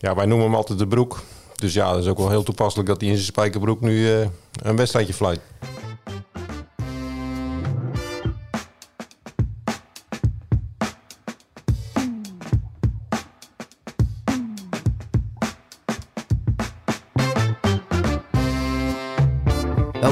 ja, wij noemen hem altijd de broek. Dus ja, dat is ook wel heel toepasselijk dat hij in zijn spijkerbroek nu eh, een wedstrijdje fluit.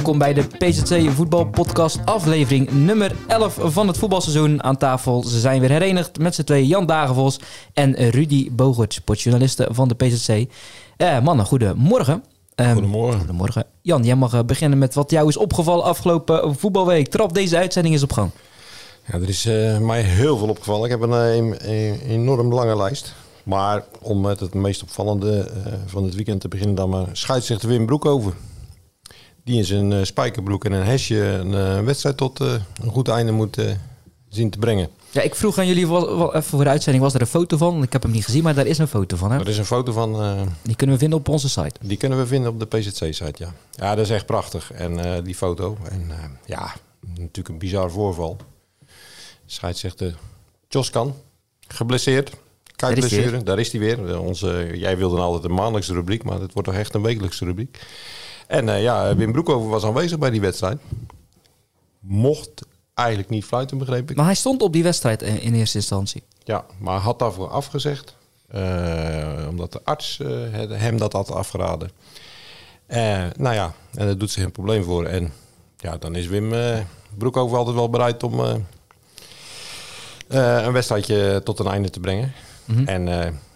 Welkom bij de PZC Voetbalpodcast, aflevering nummer 11 van het voetbalseizoen. Aan tafel ze zijn weer herenigd met z'n twee Jan Dagenvos en Rudy Bogert, sportjournalisten van de PZC. Eh, mannen, goedemorgen. Ehm, Goedemorgen. Goedemorgen. Jan, jij mag eh, beginnen met wat jou is opgevallen afgelopen voetbalweek. Trap deze uitzending is op gang. Ja, er is eh, mij heel veel opgevallen. Ik heb een, eh, een- een enorm lange lijst. Maar om met het meest opvallende van het weekend te beginnen dan maar scheidsrechter Wim Broekhoven. Die in zijn eh, spijkerbroek en een hesje een eh, wedstrijd tot eh, een goed einde moet zien te brengen. Ja, ik vroeg aan jullie even voor de uitzending, was er een foto van? Ik heb hem niet gezien, maar daar is een foto van. Hè? Er is een foto van, Die kunnen we vinden op onze site. die kunnen we vinden op de PZC-site, ja. Ja, dat is echt prachtig. En die foto. En ja, natuurlijk een bizar voorval. Scheidsrechter Joskan, geblesseerd. Kuitblessure, daar is hij weer. Onze, jij wilde altijd een maandelijkse rubriek, maar het wordt toch echt een wekelijkse rubriek. En eh, ja, Wim Broekhoven was aanwezig bij die wedstrijd. Mocht eigenlijk niet fluiten, begreep ik. Maar hij stond op die wedstrijd eh, in eerste instantie. Ja, maar had daarvoor afgezegd. eh, omdat de arts hem dat had afgeraden. Eh, nou ja, en daar doet zich een probleem voor. En ja, dan is Wim Broekhoven altijd wel bereid om een wedstrijdje tot een einde te brengen. Mhm. En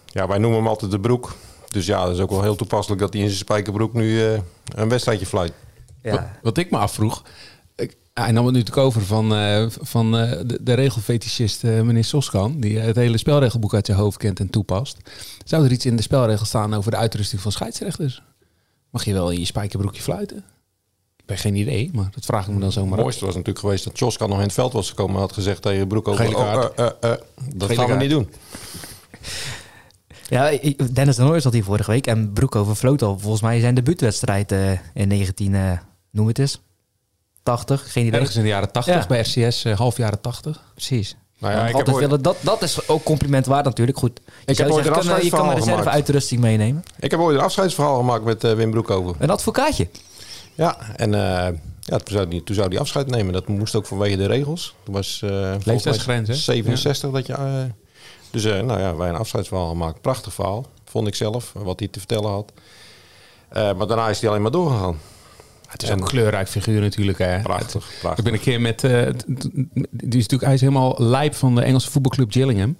ja, wij noemen hem altijd de broek. Dus ja, dat is ook wel heel toepasselijk dat hij in zijn spijkerbroek nu eh, een wedstrijdje fluit. Wat, wat ik me afvroeg. ik- hij nam het nu natuurlijk over van, eh, van eh, de, de regelfetischist meneer Soskan. Die het hele spelregelboek uit zijn hoofd kent en toepast. Zou er iets in de spelregel staan over de uitrusting van scheidsrechters? Mag je wel in je spijkerbroekje fluiten? Ik heb geen idee, maar dat vraag ik me dan zomaar Het mooiste was natuurlijk geweest dat Joskan nog in het veld was gekomen en had gezegd tegen Broekhoven... Gele oh, kaart. eh, eh, eh, dat Gele gaan we niet doen. Ja, ik- Dennis de Nooy zat hier vorige week en Broekhoven floot al volgens mij zijn debuutwedstrijd eh, in 19, eh, noem het eens, 80, geen idee. Ergens in de jaren 80, Ja. bij RCS, eh, half jaren 80. Precies. Nou ja, ik heb altijd willen, dat, dat is ook compliment waard natuurlijk. Goed, je, heb ooit zeggen, een kan, je kan een afscheidsverhaal gemaakt. reserveuitrusting meenemen. Ik heb ooit een afscheidsverhaal gemaakt met Wim Broekhoven. Een advocaatje. Ja, en eh, ja, toen, zou die, toen zou hij afscheid nemen. Dat moest ook vanwege de regels. Toen was eh, Leeftijdsgrens, hè? 67 dat je... dus eh, nou ja, wij een afscheidsverhaal gemaakt. Prachtig verhaal, vond ik zelf, wat hij te vertellen had. Eh, maar daarna is hij alleen maar doorgegaan. Het is En- een kleurrijk figuur natuurlijk. Hè. Prachtig, Ik prachtig. ben een keer met. eh, die is natuurlijk, hij is helemaal lijp van de Engelse voetbalclub Gillingham.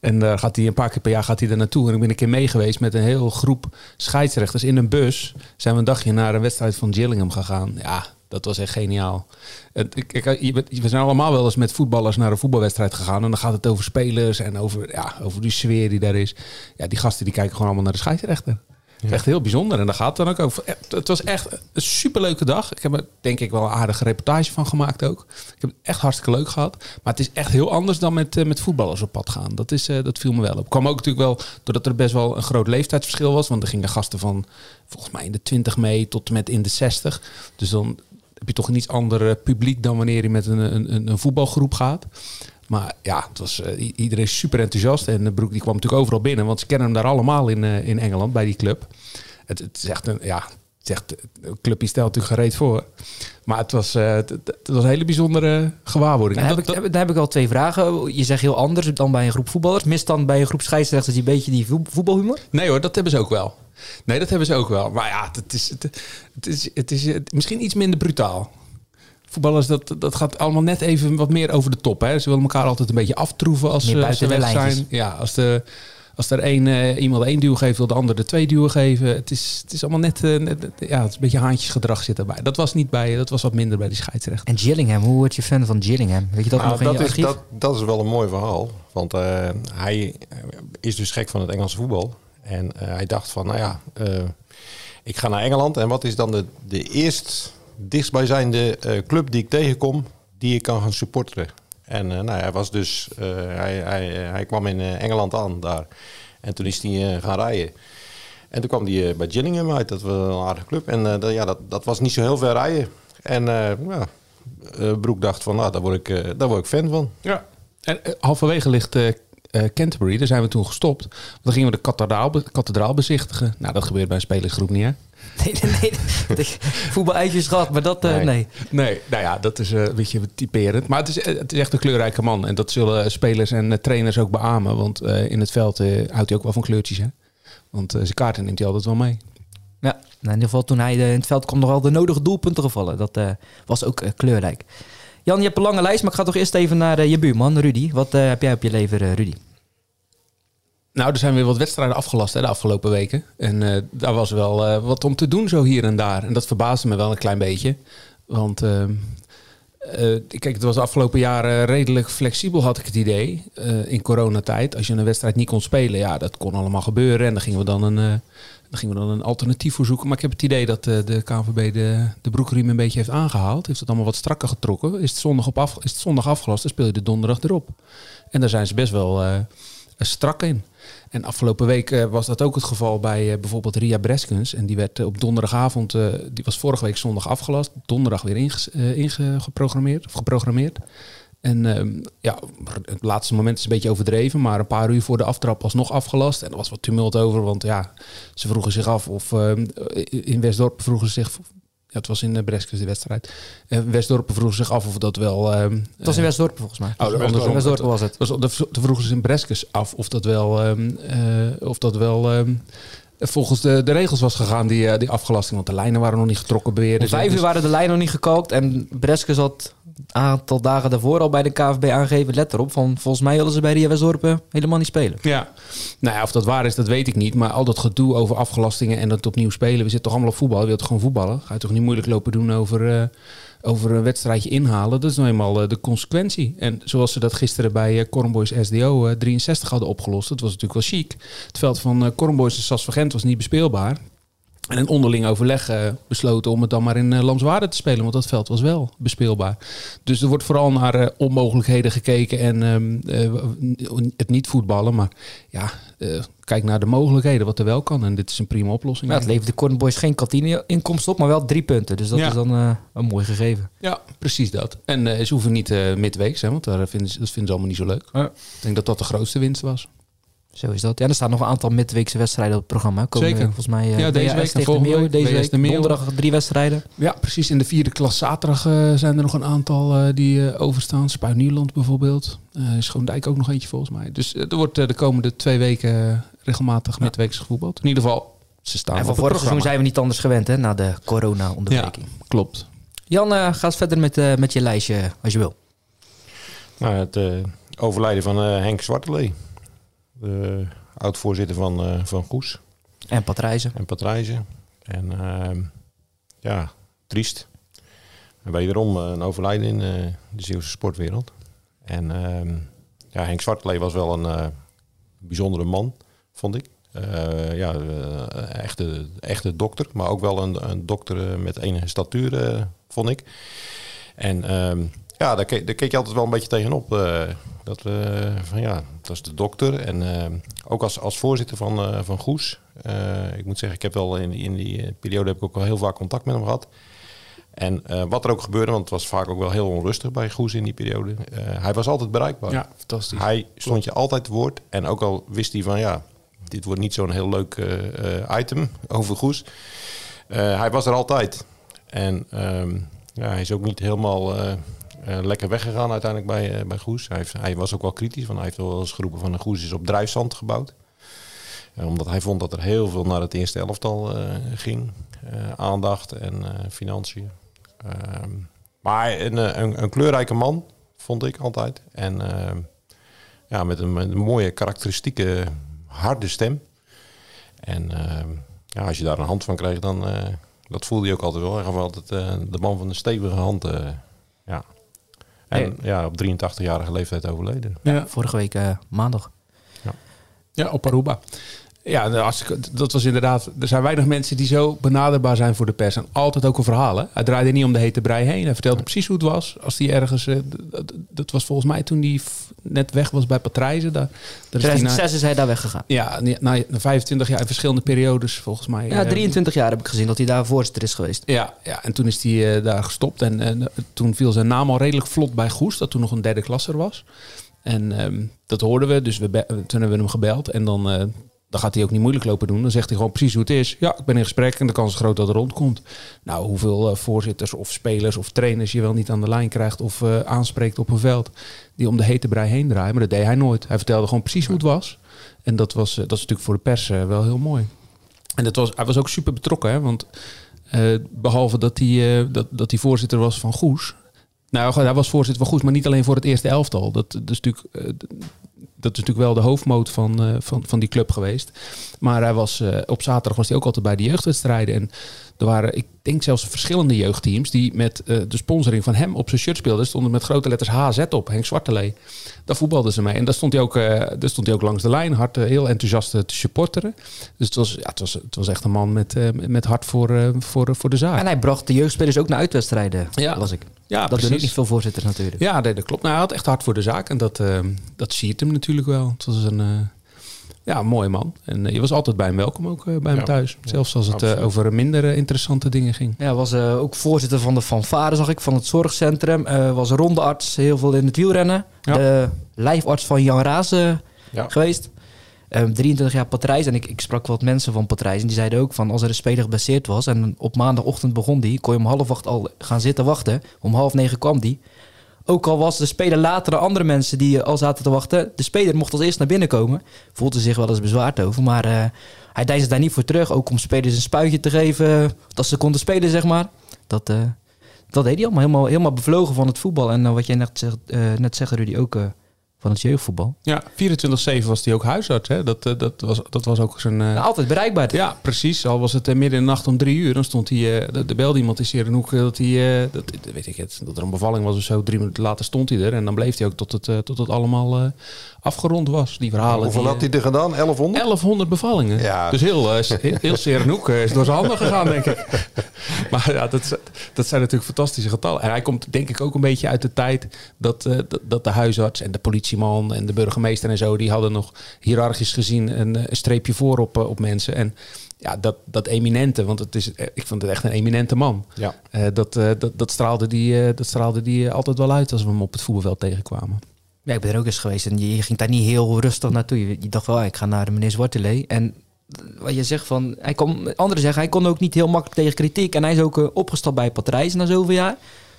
En daar gaat hij een paar keer per jaar gaat hij daar naartoe. En ik ben een keer mee geweest met een heel groep scheidsrechters in een bus. Zijn we een dagje naar een wedstrijd van Gillingham gegaan. Ja, dat was echt geniaal. Het, ik, ik, je bent- we zijn allemaal wel eens met voetballers naar een voetbalwedstrijd gegaan. En dan gaat het over spelers en over, ja, over die sfeer die daar is. Ja, die gasten die kijken gewoon allemaal naar de scheidsrechter. Echt heel bijzonder. En daar gaat het dan ook over. Het was echt een superleuke dag. Ik heb er denk ik wel een aardige reportage van gemaakt ook. Ik heb het echt hartstikke leuk gehad. Maar het is echt heel anders dan met, eh, met voetballers op pad gaan. Dat, is, eh, dat viel me wel op. Kwam ook natuurlijk wel doordat er best wel een groot leeftijdsverschil was. Want er gingen gasten van volgens mij in de 20 mee tot en met in de 60. Dus dan heb je toch een iets ander eh, publiek dan wanneer je met een, een, een- voetbalgroep gaat. Maar ja, het was, eh, iedereen is super enthousiast. En de Broek die kwam natuurlijk overal binnen. Want ze kennen hem daar allemaal in, eh, in Engeland bij die club. Het, het is echt een, ja, echt, een club die stelt natuurlijk gereed voor. Maar het was, eh, het, het was een hele bijzondere gewaarwording. Dan heb, dat- ik, dan heb ik al twee vragen. Je zegt heel anders dan bij een groep voetballers. Mist dan bij een groep scheidsrechters die beetje die voet- voetbalhumor? Nee hoor, dat hebben ze ook wel. Nee, dat hebben ze ook wel. Maar ja, het is, het, het is, het is eh, misschien iets minder brutaal. Voetballers, dat, dat gaat allemaal net even wat meer over de top. Hè. Ze willen elkaar altijd een beetje aftroeven als, Meer ze- als ze buiten de weg zijn. Ja, als, de, als er één, eh, iemand één duw geeft, wil de ander de twee duwen geven. Het is, het is allemaal net, eh, net- ja, het is een beetje haantjesgedrag zit erbij. Dat was niet bij, dat was wat minder bij die scheidsrechter. En Gillingham, hoe word je fan van Gillingham? Weet je dat Nou, nog in dat, je is, archief? dat, dat is wel een mooi verhaal. Want eh, hij is dus gek van het Engelse voetbal. En eh, hij dacht van, nou ja, eh, ik ga naar Engeland. En wat is dan de, de eerst dichtstbijzijnde eh club die ik tegenkom, die ik kan gaan supporteren? En nou, hij was dus, hij, hij, kwam in Engeland aan daar. En toen is hij gaan rijden. En toen kwam hij bij Gillingham uit, dat was een aardige club. En dat, ja, dat, dat was niet zo heel ver rijden. En ja, Broek dacht van, nou, daar word, ik, daar word ik fan van. Ja. En halverwege ligt eh Canterbury. Daar zijn we toen gestopt. Want dan gingen we de kathedraal, be- kathedraal bezichtigen. Nou, dat gebeurt bij een spelersgroep niet, hè? Nee, nee, nee. Voetbal-eitjes gehad, maar dat, eh, Nee. nee. Nee, nou ja, dat is eh, een beetje typerend. Maar het is, het is echt een kleurrijke man. En dat zullen spelers en trainers ook beamen. Want in het veld houdt hij ook wel van kleurtjes, hè? Want zijn kaarten neemt hij altijd wel mee. Ja, nou, in ieder geval toen hij in het veld kwam nog wel de nodige doelpunten gevallen. Dat was ook kleurrijk. Jan, je hebt een lange lijst, maar ik ga toch eerst even naar eh, je buurman, Rudy. Wat eh, heb jij op je lever, eh, Rudy? Nou, er zijn weer wat wedstrijden afgelast hè, de afgelopen weken. En daar was wel wat om te doen zo hier en daar. En dat verbaasde me wel een klein beetje. Want eh, eh, kijk, het was de afgelopen jaren redelijk flexibel, had ik het idee. in coronatijd. Als je een wedstrijd niet kon spelen, ja, dat kon allemaal gebeuren. En dan gingen we dan een, dan gingen we dan een alternatief voor zoeken. Maar ik heb het idee dat eh, de KNVB de, de broekriem een beetje heeft aangehaald. Heeft het allemaal wat strakker getrokken. Is het zondag, op af, is het zondag afgelast, dan speel je de donderdag erop. En daar zijn ze best wel eh, strak in. En afgelopen week eh, was dat ook het geval bij bijvoorbeeld Ria Breskens. En die werd op donderdagavond, die was vorige week zondag afgelast. Donderdag weer eh, ingeprogrammeerd of geprogrammeerd. En ehm, ja, het laatste moment is een beetje overdreven, maar een paar uur voor de aftrap was nog afgelast. En er was wat tumult over, want ja, ze vroegen zich af of ehm, in Westdorp vroegen ze zich. Ja, het was in uh, Breskens de wedstrijd. Uh, Westdorp vroegen zich af of dat wel. ehm, Het was in Westdorp volgens mij. Oh, andersom. Westdorp was het. was, de, de vroegen ze in Breskes af of dat wel, ehm, eh, of dat wel ehm, volgens de, de regels was gegaan, die, eh, die afgelasting. Want de lijnen waren nog niet getrokken beweerden. Om vijf uur Dus- waren de lijnen nog niet gekookt. En Breske zat een aantal dagen daarvoor al bij de KVB aangegeven. Let erop, van volgens mij willen ze bij Ria Westdorp eh, helemaal niet spelen. Ja, nou ja, of dat waar is, dat weet ik niet. Maar al dat gedoe over afgelastingen en dat opnieuw spelen. We zitten toch allemaal op voetbal. Je wilt toch gewoon voetballen? Ga je toch niet moeilijk lopen doen over, eh, over een wedstrijdje inhalen? Dat is nou eenmaal eh, de consequentie. En zoals ze dat gisteren bij uh, Cornboys SDO eh, 63 hadden opgelost. Dat was natuurlijk wel chic. Het veld van uh, Cornboys en Sas was niet bespeelbaar. En een onderling overleg uh, besloten om het dan maar in uh, Lamswaarde te spelen. Want dat veld was wel bespeelbaar. Dus er wordt vooral naar uh, onmogelijkheden gekeken en um, het niet voetballen. Maar ja, kijk naar de mogelijkheden, wat er wel kan. En dit is een prima oplossing. Ja, het levert de Cornboys geen kantine-inkomsten op, maar wel drie punten. Dus dat ja. is dan een mooi gegeven. Ja, precies dat. En ze hoeven niet midweeks, hè, want daar vinden ze, dat vinden ze allemaal niet zo leuk. Ja. Ik denk dat dat de grootste winst was. Zo is dat. Ja, er staan nog een aantal midweekse wedstrijden op het programma. Komen Zeker. Volgens mij uh, ja, deze week tegen de Meeuw. Deze week de Meeuw. donderdag drie wedstrijden. Ja, precies. In de vierde klas zaterdag uh, zijn er nog een aantal uh, die uh, overstaan. Spuit Nieuwland bijvoorbeeld. Uh, Schoondijk ook nog eentje volgens mij. Dus er wordt de komende twee weken regelmatig ja. midweeks gevoetbald. In ieder geval, ze staan En van vorig seizoen zijn we niet anders gewend hè, na de corona-onderbreking. Ja, klopt. Jan, ga eens verder met, met je lijstje als je wil. Nou, het overlijden van Henk Zwartelee. De oud-voorzitter van, uh, van Goes. En Patrijzen. En Patrijzen. En uh, ja, triest. En wederom uh, een overlijden in uh, de Zeeuwse sportwereld. En ja, Henk Zwartelee was wel een bijzondere man, vond ik. ja, echte, echte dokter, maar ook wel een, een dokter met enige statuur, vond ik. En ja, daar keek, daar keek je altijd wel een beetje tegenop. Uh, dat we van ja, dat is de dokter. En uh, ook als, als voorzitter van, uh, van Goes. ik moet zeggen, ik heb wel in, in die periode heb ik ook wel heel vaak contact met hem gehad. En wat er ook gebeurde, want het was vaak ook wel heel onrustig bij Goes in die periode. hij was altijd bereikbaar. Ja, fantastisch. Hij stond je altijd te woord. En ook al wist hij van ja, dit wordt niet zo'n heel leuk item over Goes. hij was er altijd. En um, ja, hij is ook niet helemaal lekker weggegaan uiteindelijk bij, uh, bij Goes. Hij, heeft, hij, was ook wel kritisch, want hij heeft wel eens geroepen van een Goes is op drijfzand gebouwd. Omdat hij vond dat er heel veel naar het eerste elftal ging. aandacht en financiën. Ehm, maar een, een, een, kleurrijke man, vond ik altijd. En ehm, ja, met een, mooie karakteristieke harde stem. En ehm, ja, als je daar een hand van kreeg, dan dat voelde je ook altijd wel. Hij gaf altijd de man van de stevige hand. ja. En ja, op 83-jarige leeftijd overleden. Ja, vorige week uh, maandag. Ja. ja, op Aruba. Ja, als ik, dat was inderdaad. Er zijn weinig mensen die zo benaderbaar zijn voor de pers. En altijd ook een verhaal. Hè? Hij draaide niet om de hete brei heen. Hij vertelde precies hoe het was. Als hij ergens. Uh, dat, dat, was volgens mij toen hij net weg was bij Patrijzen. Daar, daar 2006 is, is hij daar weggegaan. Ja, na, na 25 jaar in verschillende periodes volgens mij. Ja, 23 jaar heb ik gezien dat hij daar voorzitter is geweest. Ja, ja en toen is hij uh, daar gestopt. En toen viel zijn naam al redelijk vlot bij Goes. Dat toen nog een derde klasser was. En ehm, dat hoorden we, dus we toen hebben we hem gebeld. En dan, eh, dan gaat hij ook niet moeilijk lopen doen. Dan zegt hij gewoon precies hoe het is. Ja, ik ben in gesprek en de kans is groot dat het rondkomt. Nou, hoeveel eh, voorzitters of spelers of trainers je wel niet aan de lijn krijgt of eh, aanspreekt op een veld. Die om de hete brei heen draaien. Maar dat deed hij nooit. Hij vertelde gewoon precies hoe het was. En dat, was, eh, dat is natuurlijk voor de pers wel heel mooi. En dat was, hij was ook super betrokken, hè? want eh, behalve dat hij, dat, dat hij voorzitter was van Goes. Nou, hij was voorzitter van Goes, maar niet alleen voor het eerste elftal. Dat, dat, is, natuurlijk, dat is natuurlijk wel de hoofdmoot van, eh, van, van die club geweest. Maar hij was, eh, op zaterdag was hij ook altijd bij de jeugdwedstrijden. En er waren, ik denk zelfs verschillende jeugdteams die met eh, de sponsoring van hem op zijn shirt speelden. Stonden met grote letters HZ op, Henk Zwartelee. Daar voetbalden ze mee. En daar stond hij ook, daar stond hij ook langs de lijn, hard, eh, heel enthousiast te supporteren. Dus het was, ja, het was, het was echt een man met, met hart voor, voor, voor de zaak. En hij bracht de jeugdspelers ook naar uitwedstrijden, Ja. las ik. ja, dat doen ook niet veel voorzitters natuurlijk. Ja, nee, dat klopt. Nou, hij had echt hard voor de zaak. En dat, dat siert hem natuurlijk wel. Het was een, ja, een mooie man. En eh, je was altijd bij hem welkom, ook eh, bij hem Ja. thuis. Zelfs als het eh, over minder interessante dingen ging. Ja, was eh, ook voorzitter van de fanfare, zag ik, van het zorgcentrum. Eh, was rondearts, heel veel in het wielrennen. Ja. De lijfarts van Jan Razen Ja. geweest. Ehm, 23 jaar Patrijs. En ik, ik sprak wat mensen van Patrijs. En die zeiden ook van als er een speler geblesseerd was. En op maandagochtend begon die. Kon je om half acht al gaan zitten wachten. Om half negen kwam die. Ook al was de speler later dan andere mensen die eh, al zaten te wachten. De speler mocht als eerst naar binnen komen. Voelde zich wel eens bezwaard over. Maar eh, hij deinsde daar niet voor terug. Ook om spelers een spuitje te geven. Dat ze konden spelen, zeg maar. Dat, eh, dat deed hij allemaal. Helemaal, helemaal bevlogen van het voetbal. En eh, wat jij net, zegt, eh, net zegt, Rudy, ook eh, van het jeugdvoetbal. Ja, 24-7 was hij ook huisarts. Hè? Dat, eh, dat, was, dat was ook zijn... eh, altijd bereikbaar. Ja, precies. Al was het eh, midden in de nacht om drie uur, dan stond hij, de, de belde iemand in Serenhoek, eh, dat hij, dat, weet ik het, dat er een bevalling was of zo. Drie minuten later stond hij er en dan bleef hij ook tot het, tot het allemaal afgerond was. Die verhalen. Hoeveel die, had hij er gedaan? 1100? 1100 bevallingen. Ja. Dus heel, eh, heel, heel Serenhoek eh, is door zijn handen gegaan, denk ik. Maar ja, dat, dat zijn natuurlijk fantastische getallen. En hij komt denk ik ook een beetje uit de tijd dat, eh, dat, de huisarts en de politieman en de burgemeester en zo, die hadden nog hiërarchisch gezien een, eh, een streepje voor op, eh, op mensen. En ja, dat, dat eminente, want het is, eh, ik vond het echt een eminente man. Ja. Eh, dat, eh, dat, dat straalde die, eh, dat straalde die eh, altijd wel uit als we hem op het voetbalveld tegenkwamen. Ja, ik ben er ook eens geweest en je, je ging daar niet heel rustig naartoe. Je, je dacht wel, ah, ik ga naar meneer Zwartelee. En wat je zegt van, hij kon, anderen zeggen, hij kon ook niet heel makkelijk tegen kritiek. En hij is ook eh, opgestapt bij Patrijs na zoveel jaar.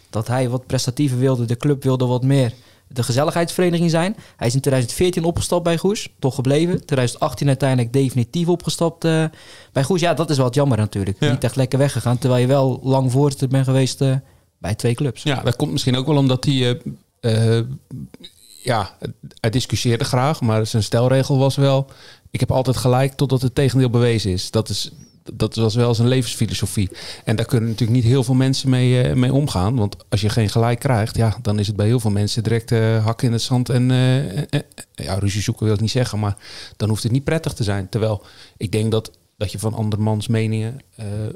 Dat hij wat prestatiever wilde, de club wilde wat meer de gezelligheidsvereniging zijn. Hij is in 2014 opgestapt bij Goes, toch gebleven. 2018 uiteindelijk definitief opgestapt eh, bij Goes. Ja, dat is wat jammer natuurlijk. Ja. Niet echt lekker weggegaan, terwijl je wel lang voorzitter bent geweest eh, bij twee clubs. Ja, dat komt misschien ook wel omdat hij. eh, ja, hij discussieerde graag, maar zijn stelregel was wel: ik heb altijd gelijk totdat het tegendeel bewezen is. Dat is. Dat was wel zijn levensfilosofie. En daar kunnen natuurlijk niet heel veel mensen mee, eh, mee omgaan. Want als je geen gelijk krijgt, ja, dan is het bij heel veel mensen direct eh hakken in het zand. En eh, ja, ruzie zoeken wil ik niet zeggen, maar dan hoeft het niet prettig te zijn. Terwijl ik denk dat, dat je van andermans meningen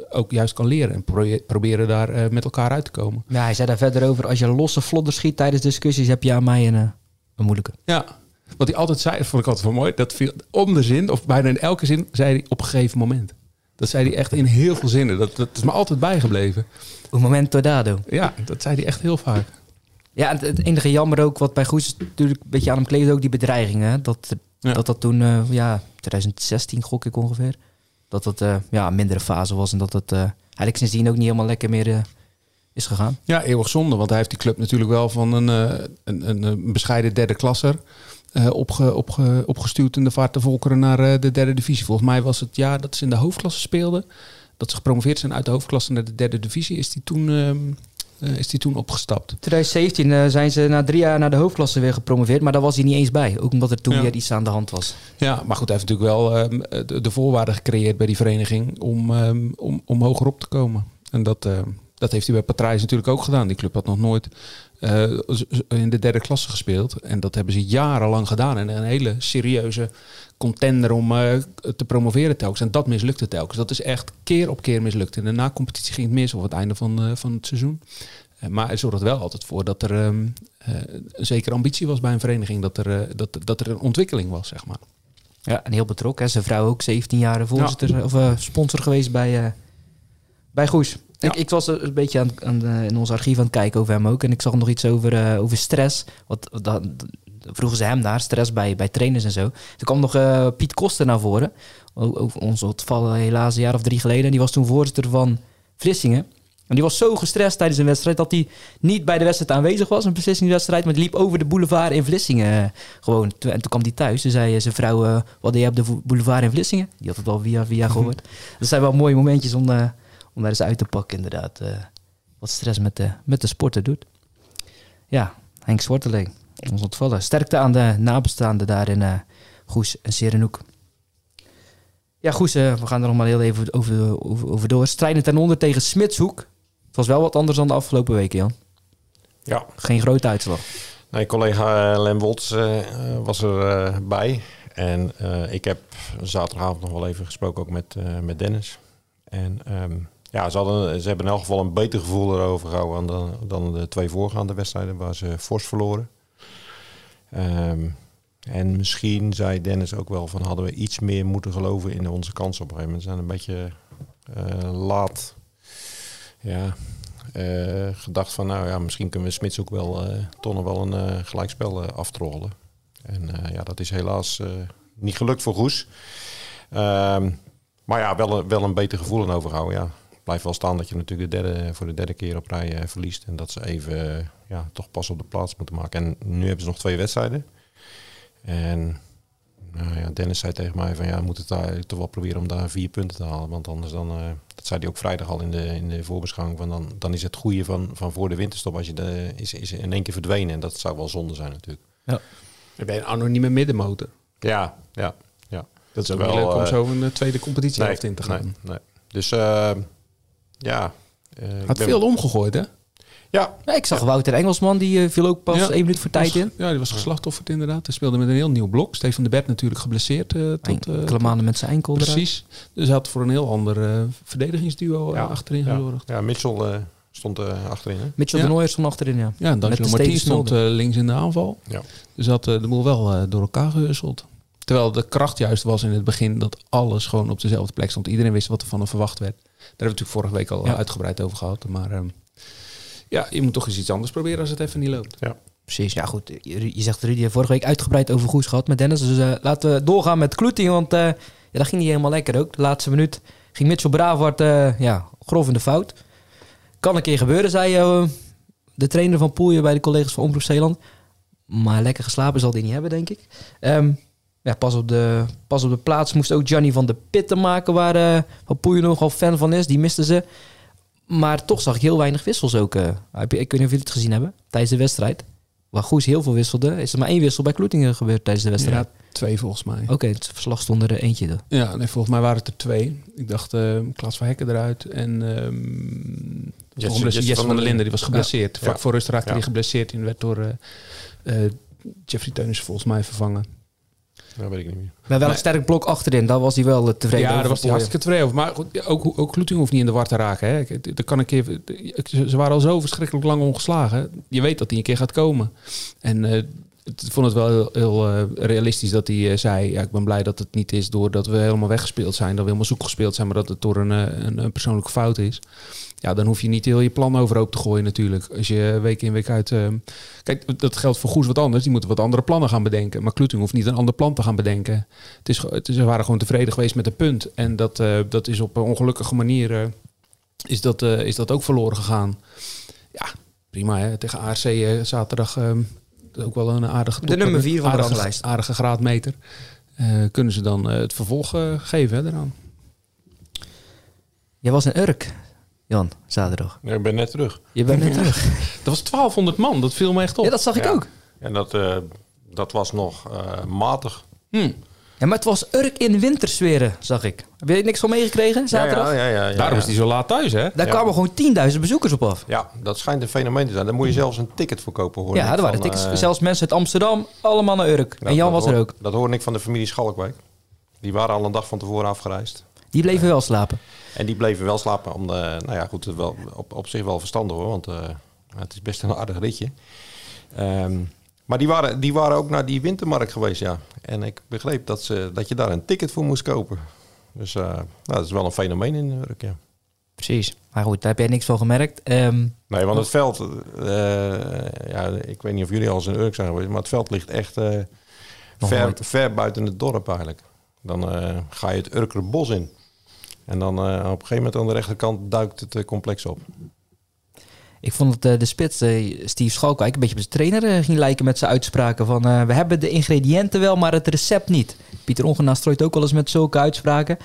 ook juist kan leren. En proberen daar met elkaar uit te komen. Ja, hij zei daar verder over. Als je losse vlodder schiet tijdens discussies, heb je aan mij een, een moeilijke. Ja, wat hij altijd zei, dat vond ik altijd wel mooi. Dat viel om de zin, of bijna in elke zin, zei hij op een gegeven moment. Dat zei hij echt in heel veel zinnen. Dat, dat is me altijd bijgebleven. Un momento dado. Ja, dat zei hij echt heel vaak. Ja, het, het enige jammer ook wat bij Goes natuurlijk een beetje aan hem kleeft, ook die bedreigingen. Dat Ja. dat, dat toen, eh, ja, 2016 gok ik ongeveer. Dat dat eh, ja, een mindere fase was en dat het eh, eigenlijk sindsdien ook niet helemaal lekker meer is gegaan. Ja, eeuwig zonde, want hij heeft die club natuurlijk wel van een, eh, een, een, een bescheiden derde klasser eh, opge, opge, opgestuurd in de vaart te volkeren naar eh, de derde divisie. Volgens mij was het jaar dat ze in de hoofdklasse speelden, dat ze gepromoveerd zijn uit de hoofdklasse naar de derde divisie, is die toen, eh, is die toen opgestapt. 2017 eh, zijn ze na drie jaar naar de hoofdklasse weer gepromoveerd, maar daar was hij niet eens bij. Ook omdat er toen Ja. weer iets aan de hand was. Ja, maar goed, hij heeft natuurlijk wel ehm, de, de voorwaarden gecreëerd bij die vereniging om, ehm, om, om hoger op te komen. En dat, dat heeft hij bij Patrijs natuurlijk ook gedaan. Die club had nog nooit eh, in de derde klasse gespeeld. En dat hebben ze jarenlang gedaan. En een hele serieuze contender om eh, te promoveren telkens. En dat mislukte telkens. Dat is echt keer op keer mislukt. In de na-competitie ging het mis, of het einde van, eh, van het seizoen. Maar hij zorgt er wel altijd voor dat er eh, een zekere ambitie was bij een vereniging. Dat er, dat, dat er een ontwikkeling was, zeg maar. Ja, en heel betrokken. Hè. Zijn vrouw ook 17 jaar voorzitter of sponsor geweest bij, bij Goes. Ik, ik was een beetje aan, aan de- in ons archief aan het kijken over hem ook. En ik zag nog iets over, eh, over stress. Wat, dat, vroegen ze hem daar, stress bij, bij trainers en zo. Toen kwam nog eh, Piet Koster naar voren. Over ons ontvallen helaas een jaar of drie geleden. Die was toen voorzitter van Vlissingen. En die was zo gestrest tijdens een wedstrijd dat hij niet bij de wedstrijd aanwezig was. Een beslissingswedstrijd, maar die liep over de boulevard in Vlissingen eh, gewoon. En toen kwam hij thuis. Toen zei zijn vrouw, wat deed je op de boulevard in Vlissingen? Die had het al via via gehoord. Dat zijn wel mooie momentjes om, om daar eens uit te pakken inderdaad. eh, wat stress met de, met de sporter doet. Ja, Henk Zwarteling, ons ontvallen. Sterkte aan de nabestaanden daar in eh, Goes en Serenhoek. Ja, Goes, eh, we gaan er nog maar heel even over, over, over door. Strijden ten onder tegen Smitshoek. Het was wel wat anders dan de afgelopen weken, Jan. Ja, Geen grote uitslag. Nee, collega Lem Woltz eh, was er bij. En ik heb zaterdagavond nog wel even gesproken ook met, met Dennis. En ehm, ja, ze, hadden, ze hebben in elk geval een beter gevoel erover gehouden dan, dan de twee voorgaande wedstrijden waar ze fors verloren. Ehm, en misschien zei Dennis ook wel van hadden we iets meer moeten geloven in onze kansen op een gegeven moment. Zijn een beetje eh, laat ja, eh, gedacht van nou ja, misschien kunnen we Smits ook wel eh, nog wel een gelijkspel aftrollen. En ja, dat is helaas niet gelukt voor Goes. Ehm, maar ja, wel, wel een beter gevoel aan overhouden. Ja. Blijft wel staan dat je natuurlijk de derde, voor de derde keer op rij eh, verliest. En dat ze even eh, ja, toch pas op de plaats moeten maken. En nu hebben ze nog twee wedstrijden. En nou ja, Dennis zei tegen mij van ja, we moeten het daar toch wel proberen om daar vier punten te halen. Want anders dan, eh, dat zei hij ook vrijdag al in de, in de voorbeschouwing, van dan, dan is het goede van, van voor de winterstop als je de, is, is in één keer verdwenen. En dat zou wel zonde zijn natuurlijk. Dan ben je een anonieme middenmotor. Ja, ja, ja. Dat is ook Wel, leuk om zo een tweede competitie Nee, in te gaan. nee, nee. Dus eh, ja. eh, ik Had ben- veel omgegooid, hè? Ja, Ja, ik zag Wouter Engelsman, die eh, viel ook pas Ja. één minuut voor tijd in. Ja, die was geslachtofferd inderdaad. Hij speelde met een heel nieuw blok. Stefan de Bert natuurlijk geblesseerd. eh tot, eh, Enkele maanden met zijn enkel eruit. precies. Dus hij had voor een heel ander verdedigingsduo achterin ja, gezorgd. ja Mitchell stond eh, achterin. Hè? Mitchell Ja. de Nooijer stond achterin, ja. Ja, en Steven stond eh, links in de aanval. Ja. Dus had de boel wel door elkaar gehusteld. Terwijl de kracht juist was in het begin dat alles gewoon op dezelfde plek stond. Iedereen wist wat er van hem verwacht werd. Daar hebben we natuurlijk vorige week al Ja. uitgebreid over gehad. Maar ehm, ja, je moet toch eens iets anders proberen als het even niet loopt. Precies, ja goed. Je, je zegt Rudy heeft vorige week uitgebreid over Goes gehad met Dennis. Dus eh, laten we doorgaan met Kloeting, want eh, ja, dat ging niet helemaal lekker ook. De laatste minuut ging Mitchell Bravard eh, ja, grof in de fout. Kan een keer gebeuren, zei de trainer van Poelje bij de collega's van Omroep Zeeland. Maar lekker geslapen zal hij niet hebben, denk ik. Ehm, ja, pas, op de, pas op de plaats moest ook Gianni van de Pitten maken, waar eh van Poelje nogal fan van is. Die misten ze. Maar toch zag ik heel weinig wissels ook. eh. Heb je- ik weet niet of jullie het gezien hebben tijdens de wedstrijd. Waar Goes heel veel wisselde, is er maar één wissel bij Kloetingen gebeurd tijdens de wedstrijd. Ja, twee volgens mij. Oké, het verslag stond er eentje. dan. Ja, nee, volgens mij waren het er twee. Ik dacht uh, Klaas van Hekken eruit en ehm Jesse- Jesse, Jesse van der Linden. Die was geblesseerd. Vlak Ja. voor rust raakte Ja. hij geblesseerd en werd door Jeffrey Teunissen volgens mij vervangen. Dat weet ik niet meer. Maar wel een sterk blok achterin, daar was hij wel eh, tevreden ja, over. daar was hij hartstikke tevreden over. Maar goed, ja, ook, ook Kloeting hoeft niet in de war te raken. Hè. Dat kan een keer, ze waren al zo verschrikkelijk lang ongeslagen. Je weet dat hij een keer gaat komen. En eh, het- ik vond het wel heel, heel eh, realistisch dat hij zei... Ja, ik ben blij dat het niet is doordat we helemaal weggespeeld zijn. Dat we helemaal zoek gespeeld zijn, maar dat het door een, een, een persoonlijke fout is. Ja, dan hoef je niet heel je plan overhoop te gooien natuurlijk. Als je week in week uit... eh, kijk, dat geldt voor Goes wat anders. Die moeten wat andere plannen gaan bedenken. Maar Kloeting hoeft niet een ander plan te gaan bedenken. Het is, het is, ze waren gewoon tevreden geweest met een punt. En dat, eh, dat is op een ongelukkige manier... eh, is, dat, eh, is dat ook verloren gegaan. Ja, prima hè. Tegen ARC eh, zaterdag... eh, ook wel een aardige... De nummer vier van de aardige, ranglijst. aardige graadmeter. Eh, kunnen ze dan het vervolg geven hè, eraan. Jij was in Urk, Jan, zaterdag. Ja, ik ben net terug. Je bent net terug. Dat was 1200 man. Dat viel me echt op. Ja, dat zag ik Ja. ook. En dat, eh, dat was nog eh, matig. Hm. Ja, maar het was Urk in wintersferen, zag ik. Heb je niks van meegekregen, zaterdag? Ja, ja, ja, ja, Daarom ja. is hij zo laat thuis hè. Daar Ja. kwamen gewoon 10.000 bezoekers op af. Ja, dat schijnt een fenomeen te zijn. Daar moet je zelfs een ticket voor kopen. hoor Ja, er waren tickets. eh, Zelfs mensen uit Amsterdam, allemaal naar Urk. en Jan was er ook. Dat hoorde ik van de familie Schalkwijk. Die waren al een dag van tevoren afgereisd. Die bleven wel slapen. En die bleven wel slapen. Om de, nou ja, goed, wel, op, op zich wel verstandig hoor. Want eh, het is best een aardig ritje. Ehm, maar die waren, die waren ook naar die wintermarkt geweest, ja. En ik begreep dat, ze, dat je daar een ticket voor moest kopen. Dus eh, nou, dat is wel een fenomeen in Urk, ja. Precies. Maar goed, daar heb jij niks van gemerkt. Ehm, Nee, want het veld, eh, ja, ik weet niet of jullie al eens in Urk zijn geweest, maar het veld ligt echt ver, ver buiten het dorp eigenlijk. Dan ga je het Urker bos in. En dan eh, op een gegeven moment aan de rechterkant duikt het eh, complex op. ik vond dat eh, de spits, Steve Schalkwijk, een beetje op zijn trainer ging lijken met zijn uitspraken van... we hebben de ingrediënten wel, maar het recept niet. Pieter Ongenaar strooit ook wel eens met zulke uitspraken.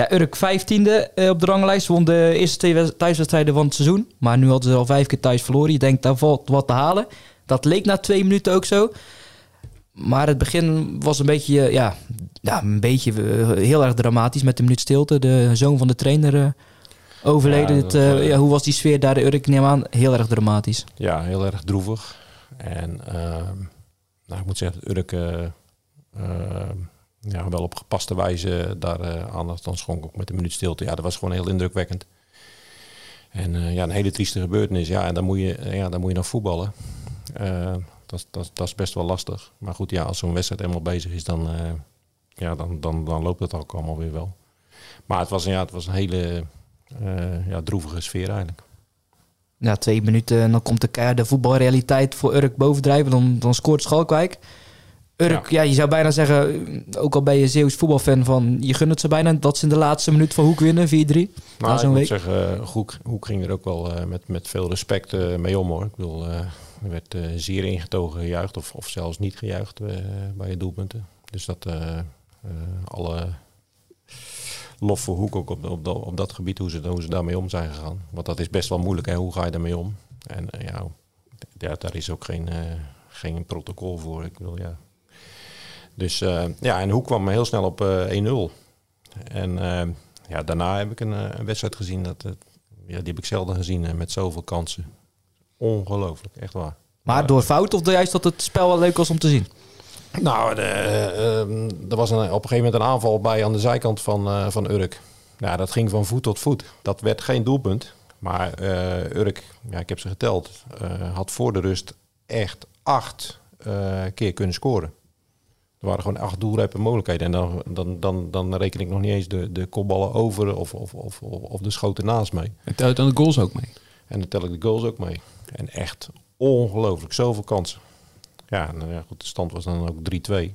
Ja, Urk 15e eh, op de ranglijst. Won de eerste twee wed- thuiswedstrijden van het seizoen. Maar nu hadden ze al vijf keer thuis verloren. Je denkt, daar valt wat te halen. Dat leek na twee minuten ook zo. Maar het begin was een beetje, eh, ja, ja een beetje eh, heel erg dramatisch met de minuut stilte. De zoon van de trainer eh, overleden. Ja, Het, ja, hoe was die sfeer daar? Urk, ik neem aan, heel erg dramatisch. Ja, heel erg droevig. En ehm, nou, ik moet zeggen dat Urk eh, ehm, ja, wel op gepaste wijze daar aandacht aan schonk. Ook met de minuut stilte. Ja, dat was gewoon heel indrukwekkend. En ja, een hele trieste gebeurtenis. Ja, en dan moet je, ja, dan moet je nog voetballen. Eh, dat, is- dat, dat is best wel lastig. Maar goed, ja, als zo'n wedstrijd eenmaal bezig is, dan, eh, ja, dan, dan, dan loopt het ook allemaal weer wel. Maar het was, ja, het was een hele eh, ja, droevige sfeer eigenlijk. Ja, twee minuten en dan komt de keiharde voetbalrealiteit voor Urk bovendrijven. Dan, dan scoort Schalkwijk. Urk, ja. je zou bijna zeggen, ook al ben je Zeeuws voetbalfan van... je gunt het ze bijna dat ze in de laatste minuut van Hoek winnen, 4-3. Maar Na Nou, ik moet week. zeggen, eh, Hoek, Hoek ging er ook wel eh, met, met veel respect eh, mee om hoor. Ik bedoel, eh, er werd eh, zeer ingetogen gejuicht of, of zelfs niet gejuicht eh, bij het doelpunten. Dus dat eh, alle lof voor Hoek ook op, op, dat- op dat gebied, hoe ze, hoe ze daarmee om zijn gegaan. Want dat is best wel moeilijk, hè? hoe ga je daarmee om? En ja, ja, daar is ook geen, geen protocol voor. Ik ja. Dus ja, en Hoek kwam heel snel op eh 1-0. En ja, daarna heb ik een, wedstrijd gezien. Dat, ja, die heb ik zelden gezien met zoveel kansen. Ongelooflijk, echt waar. Maar door fout of juist dat het spel wel leuk was om te zien? Nou, de, eh, ehm, er was een, op een gegeven moment een aanval bij aan de zijkant van, eh, van Urk. Ja, dat ging van voet tot voet. Dat werd geen doelpunt. Maar eh, Urk, ja, ik heb ze geteld, eh, had voor de rust echt acht eh, keer kunnen scoren. Er waren gewoon acht doelrijpe mogelijkheden. En dan, dan, dan, dan reken ik nog niet eens de, de kopballen over of, of, of, of de schoten naast mee. En telt dan de goals ook mee. En dan tel ik de goals ook mee. En echt ongelooflijk, zoveel kansen. Ja, nou ja, goed, de stand was dan ook 3-2.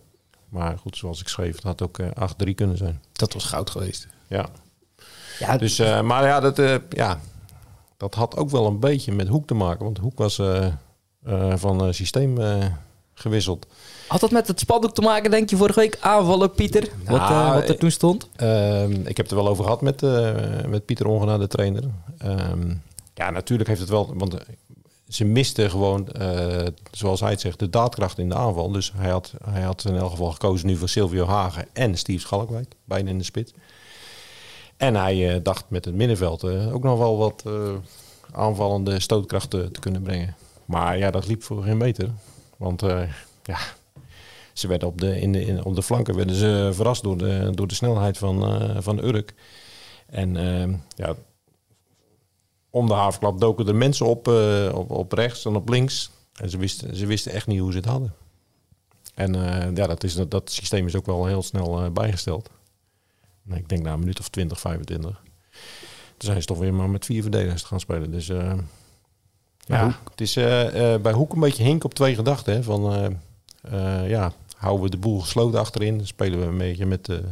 Maar goed, zoals ik schreef, het had ook eh 8-3 kunnen zijn. Dat was goud geweest. Ja. Ja, Dus, eh, maar ja dat, eh, ja, dat had ook wel een beetje met Hoek te maken. Want Hoek was eh, eh, van eh, systeem eh, gewisseld. Had dat met het spandoek te maken, denk je, vorige week? Aanvallen, Pieter? wat, eh, Nou, wat er toen stond? Ehm, ik heb het er wel over gehad met, eh, met Pieter Ongenaar, de trainer. Ehm, ja, natuurlijk heeft het wel... Want eh, ze misten gewoon, eh, zoals hij het zegt, de daadkracht in de aanval. Dus hij had, hij had in elk geval gekozen nu voor Silvio Hagen en Steve Schalkwijk. Bijna in de spits. En hij eh, dacht met het middenveld eh, ook nog wel wat aanvallende stootkrachten te kunnen brengen. Maar ja, dat liep voor geen meter. Want ja, ze werden op de, in de, in, op de flanken werden ze verrast door de, door de snelheid van, van Urk. En ja, om de havenklap doken er mensen op, eh, op, op rechts en op links. En ze wisten, ze wisten echt niet hoe ze het hadden. En eh, ja, dat, is, dat, dat systeem is ook wel heel snel eh, bijgesteld. Nou, ik denk na een minuut of 20, 25. Toen zijn ze toch weer maar met vier verdedigers te gaan spelen. Dus ja, Hoek- het is bij Hoek een beetje hink op twee gedachten. Hè, van ja, houden we de boel gesloten achterin. Spelen we een beetje met, de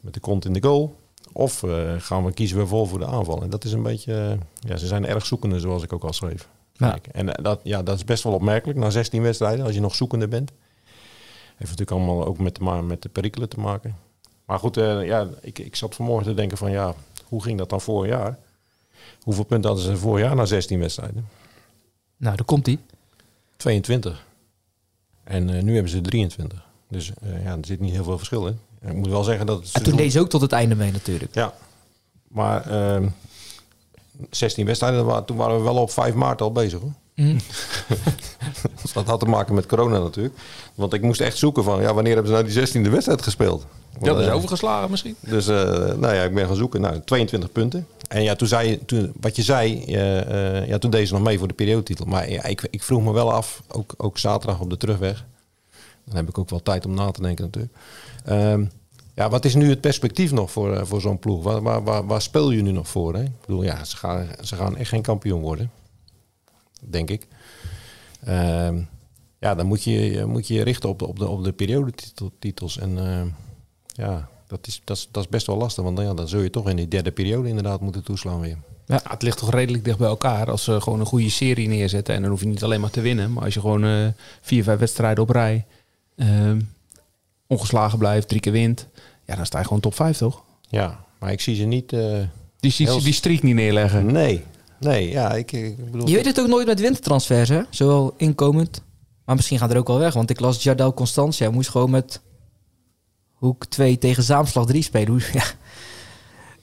met de kont in de goal. Of eh, gaan we kiezen we vol voor de aanval. En dat is een beetje... eh, ja, ze zijn erg zoekende, zoals ik ook al schreef. Ja. En eh, dat, ja, dat is best wel opmerkelijk na 16 wedstrijden, als je nog zoekende bent. Heeft natuurlijk allemaal ook met de, met de perikelen te maken. Maar goed, ja, ik, ik zat vanmorgen te denken van ja, hoe ging dat dan vorig jaar? Hoeveel punten hadden ze vorig jaar na 16 wedstrijden? Nou, daar komt hij. 22. En nu hebben ze 23. Dus ja, er zit niet heel veel verschil in. En ik moet wel zeggen dat het En toen deed ze ook tot het einde mee natuurlijk. Ja, maar ehm 16 wedstrijden, toen waren we wel op 5 maart al bezig hoor. Mhm. Dus dat had te maken met corona natuurlijk. Want ik moest echt zoeken van, ja, wanneer hebben ze nou die 16e wedstrijd gespeeld? Ja, dat is eh, overgeslagen misschien. Dus eh, nou ja, ik ben gaan zoeken. Nou, 22 punten. En ja, toen zei je, toen, wat je zei, eh, eh, ja, toen deed ze nog mee voor de periodetitel. Maar ja, ik, ik vroeg me wel af, ook, ook zaterdag op de terugweg. Dan heb ik ook wel tijd om na te denken natuurlijk. Ehm, Ja, wat is nu het perspectief nog voor, eh, voor zo'n ploeg? Waar, waar, waar, speel je nu nog voor? Hè? Ik bedoel, ja, ze gaan, ze gaan echt geen kampioen worden. Denk ik. Ehm, ja, dan moet je moet je richten op de, op de, op de periodetitels. En eh, ja, dat is, dat, is, dat is best wel lastig. Want ja, dan zul je toch in die derde periode inderdaad moeten toeslaan weer. Ja, het ligt toch redelijk dicht bij elkaar. Als ze gewoon een goede serie neerzetten. En dan hoef je niet alleen maar te winnen. Maar als je gewoon eh, vier, vijf wedstrijden op rij ehm, ongeslagen blijft, drie keer wint. Ja, dan sta je gewoon top vijf, toch? Ja, maar ik zie ze niet... eh, Die, die, Heel- die streak niet neerleggen. nee, nee, ja, ik, ik bedoel... Je weet het ook nooit met wintertransfers, hè? Zowel inkomend. Maar misschien gaat er ook wel weg. Want ik las Jardel Constantia moest gewoon met hoek 2 tegen Zaamslag 3 spelen. Hoe- Ja.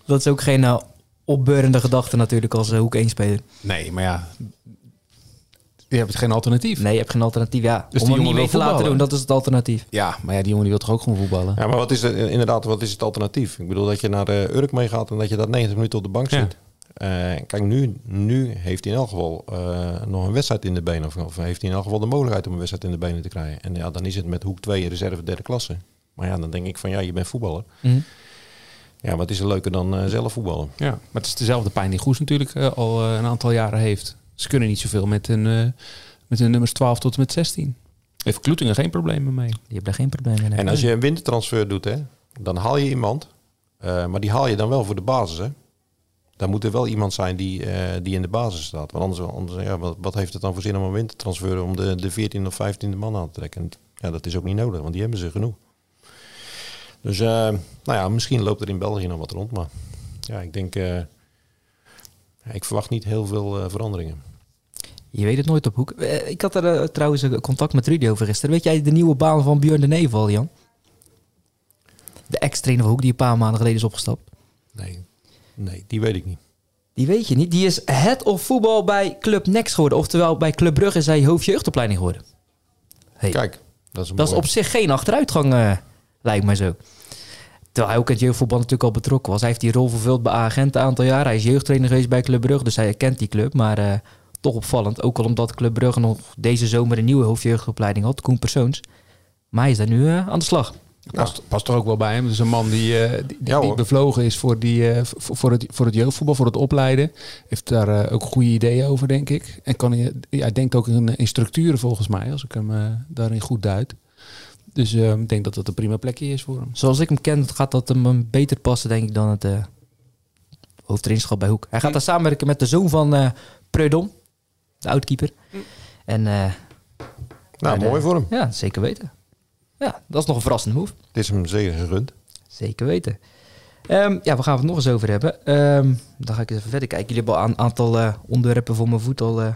Dat is ook geen eh, opbeurende gedachte natuurlijk als eh, hoek 1 speler. Nee, maar ja. Je hebt geen alternatief. Nee, je hebt geen alternatief. Ja, Dus om die hem niet jongen mee wil te laten doen, dat is het alternatief. Ja, maar ja, die jongen die wil toch ook gewoon voetballen? Ja, maar wat is het, inderdaad, wat is het alternatief? Ik bedoel dat je naar de Urk meegaat en dat je dat 90 minuten op de bank Ja. zit. Eh, kijk, nu, nu heeft hij in elk geval eh, nog een wedstrijd in de benen. Of, of heeft hij in elk geval de mogelijkheid om een wedstrijd in de benen te krijgen. En ja, dan is het met hoek 2 reserve derde klasse. Maar ja, dan denk ik van ja, je bent voetballer. Mhm. Ja, wat is er leuker dan eh, zelf voetballen? Ja, maar het is dezelfde pijn die Goes natuurlijk eh, al eh, een aantal jaren heeft. Ze kunnen niet zoveel met een, eh, met een nummers 12 tot en met 16. Heeft Kloetingen geen problemen mee. Die hebben daar geen probleem mee. En als je een wintertransfer doet, hè, dan haal je iemand. eh, maar die haal je dan wel voor de basis. Hè? Dan moet er wel iemand zijn die, eh, die in de basis staat. Want anders, anders ja, wat, wat heeft het dan voor zin om een wintertransfer om de, de 14 of 15e man aan te trekken? En ja, dat is ook niet nodig, want die hebben ze genoeg. Dus eh, nou ja, misschien loopt er in België nog wat rond. Maar ja, ik denk, eh, ik verwacht niet heel veel eh, veranderingen. Je weet het nooit op hoek. Eh, Ik had er eh, trouwens een contact met Rudy over gisteren. Weet jij de nieuwe baan van Björn de Nevel, Jan? De ex-trainer van Hoek die een paar maanden geleden is opgestapt. Nee, nee die weet ik niet. Die weet je niet. Die is head of voetbal bij Club Next geworden. Oftewel, bij Club Brugge is hij hoofdjeugdopleiding geworden. Hey, Kijk, dat is een dat is op zich geen achteruitgang, lijkt mij zo. Terwijl hij ook in het jeugdvoetbal natuurlijk al betrokken was. Hij heeft die rol vervuld bij Agent een aantal jaar. Hij is jeugdtrainer geweest bij Club Brugge, dus hij kent die club. Maar eh, toch opvallend. Ook al omdat Club Brugge nog deze zomer een nieuwe hoofdjeugdopleiding had, Koen Persoons. Maar hij is daar nu eh, aan de slag. Past, past toch ook wel bij hem. Dus een man die, eh, die, Ja, die hoor. bevlogen is voor, die, eh, voor, voor, het, voor het jeugdvoetbal, voor het opleiden. Heeft daar ook goede ideeën over, denk ik. En kan, hij ja, hij denkt ook in, in structuren volgens mij, als ik hem daarin goed duid. Dus eh, ik denk dat dat een prima plekje is voor hem. Zoals ik hem ken, gaat dat hem eh, beter passen, denk ik, dan het eh hoofdtrainerschap bij Hoek. Hij gaat daar samenwerken met de zoon van eh Preudom, de oudkeeper. En eh, Nou, mooi voor hem. ja, zeker weten. Ja, dat is nog een verrassende move. Het is hem zeker gegund. Zeker weten. Ehm, ja, we gaan het nog eens over hebben. Ehm, dan ga ik eens even verder kijken. Jullie hebben al een aantal onderwerpen voor mijn voet al